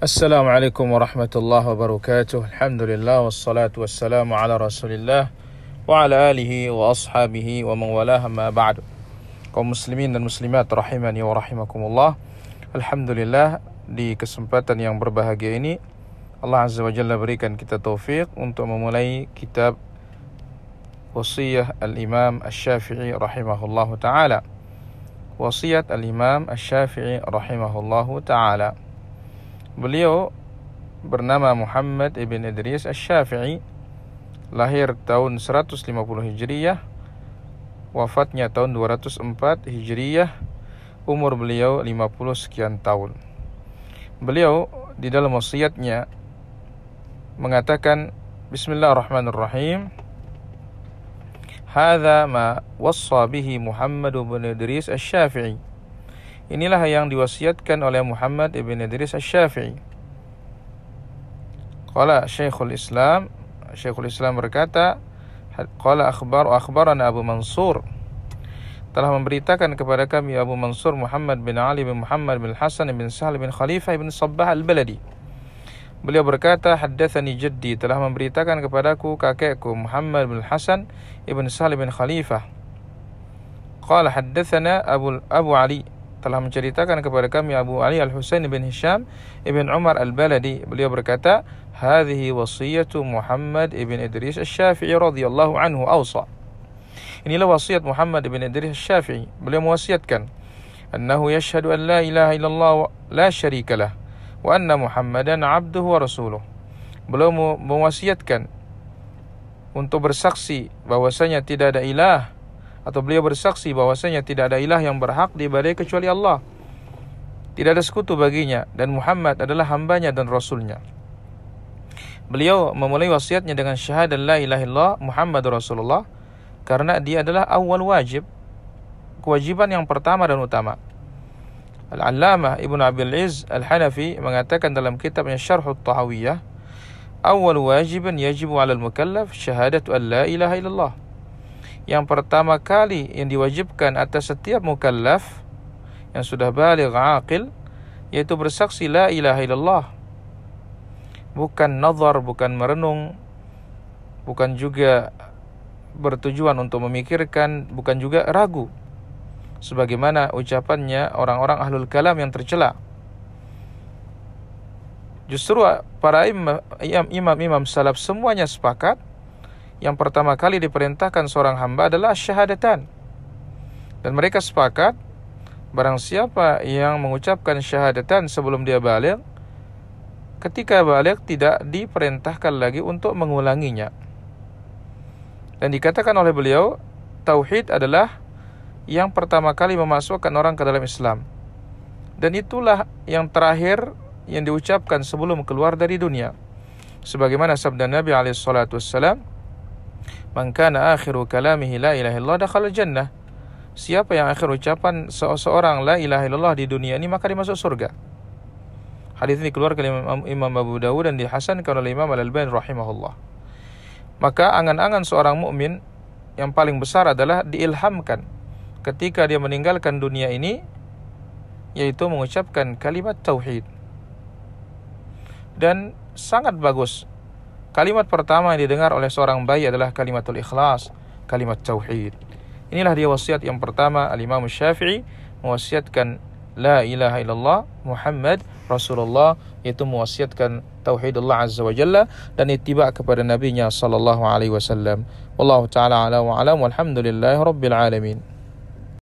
السلام عليكم ورحمة الله وبركاته الحمد لله والصلاة والسلام على رسول الله وعلى آله وأصحابه ومن والاه ما بعد kaum muslimin dan muslimat rahimani wa rahimakumullah Alhamdulillah di kesempatan yang berbahagia ini Allah Azza wa Jalla berikan kita taufik untuk memulai kitab Wasiyah Al-Imam Al-Syafi'i rahimahullahu ta'ala Wasiat Al-Imam Al-Syafi'i rahimahullahu ta'ala Beliau bernama Muhammad ibn Idris Al-Syafi'i Lahir tahun 150 Hijriyah Wafatnya tahun 204 Hijriyah Umur beliau 50 sekian tahun Beliau di dalam wasiatnya Mengatakan Bismillahirrahmanirrahim Hada ma wassa bihi Muhammad bin Idris Asy-Syafi'i. Inilah yang diwasiatkan oleh Muhammad bin Idris Asy-Syafi'i. Qala Syekhul Islam, Syekhul Islam berkata, qala akhbar akhbarana Abu Mansur telah memberitakan kepada kami Abu Mansur Muhammad bin Ali bin Muhammad bin Hasan bin Sahal bin Khalifah bin Sabbah al-Baladi. Beliau berkata, Haddathani jaddi telah memberitakan kepadaku kakekku Muhammad bin Hasan ibn Salim bin Khalifah. Qala haddathana Abu, Abu Ali telah menceritakan kepada kami Abu Ali Al-Husain bin Hisham ibn Umar Al-Baladi. Beliau berkata, Hadhihi wasiyatu Muhammad ibn Idris Al-Syafi'i radhiyallahu anhu awsa. Inilah wasiat Muhammad ibn Idris Al-Syafi'i. Beliau mewasiatkan, Annahu yashhadu an la ilaha illallah wa la syarika lah wa anna Muhammadan abduhu wa rasuluh. Beliau mewasiatkan untuk bersaksi bahwasanya tidak ada ilah atau beliau bersaksi bahwasanya tidak ada ilah yang berhak diibadahi kecuali Allah. Tidak ada sekutu baginya dan Muhammad adalah hambanya dan rasulnya. Beliau memulai wasiatnya dengan syahadat la ilaha illallah Muhammad Rasulullah karena dia adalah awal wajib kewajiban yang pertama dan utama. Al-Allamah Ibn Abil Iz Al-Hanafi mengatakan dalam kitabnya Syarh Tahawiyah Awal wajiban yajibu ala al-mukallaf syahadatu an la ilaha illallah Yang pertama kali yang diwajibkan atas setiap mukallaf Yang sudah balik aqil Iaitu bersaksi la ilaha illallah Bukan nazar, bukan merenung Bukan juga bertujuan untuk memikirkan Bukan juga ragu sebagaimana ucapannya orang-orang ahlul kalam yang tercela. Justru para imam-imam salaf semuanya sepakat yang pertama kali diperintahkan seorang hamba adalah syahadatan. Dan mereka sepakat barang siapa yang mengucapkan syahadatan sebelum dia balik ketika balik tidak diperintahkan lagi untuk mengulanginya. Dan dikatakan oleh beliau tauhid adalah yang pertama kali memasukkan orang ke dalam Islam. Dan itulah yang terakhir yang diucapkan sebelum keluar dari dunia. Sebagaimana sabda Nabi SAW, Man kana akhiru kalamihi la ilaha illallah dakhala jannah. Siapa yang akhir ucapan seorang la ilaha illallah di dunia ini maka dia masuk surga. Hadis ini keluar oleh Imam Abu Dawud dan dihasankan oleh Imam Al-Albani rahimahullah. Maka angan-angan seorang mukmin yang paling besar adalah diilhamkan ketika dia meninggalkan dunia ini yaitu mengucapkan kalimat tauhid. Dan sangat bagus. Kalimat pertama yang didengar oleh seorang bayi adalah kalimatul ikhlas, kalimat tauhid. Inilah dia wasiat yang pertama Al-Imam Syafi'i mewasiatkan la ilaha illallah Muhammad Rasulullah yaitu mewasiatkan tauhid Allah Azza wa Jalla dan ittiba kepada nabinya sallallahu alaihi wasallam. Wallahu taala ala wa alam walhamdulillahirabbil alamin.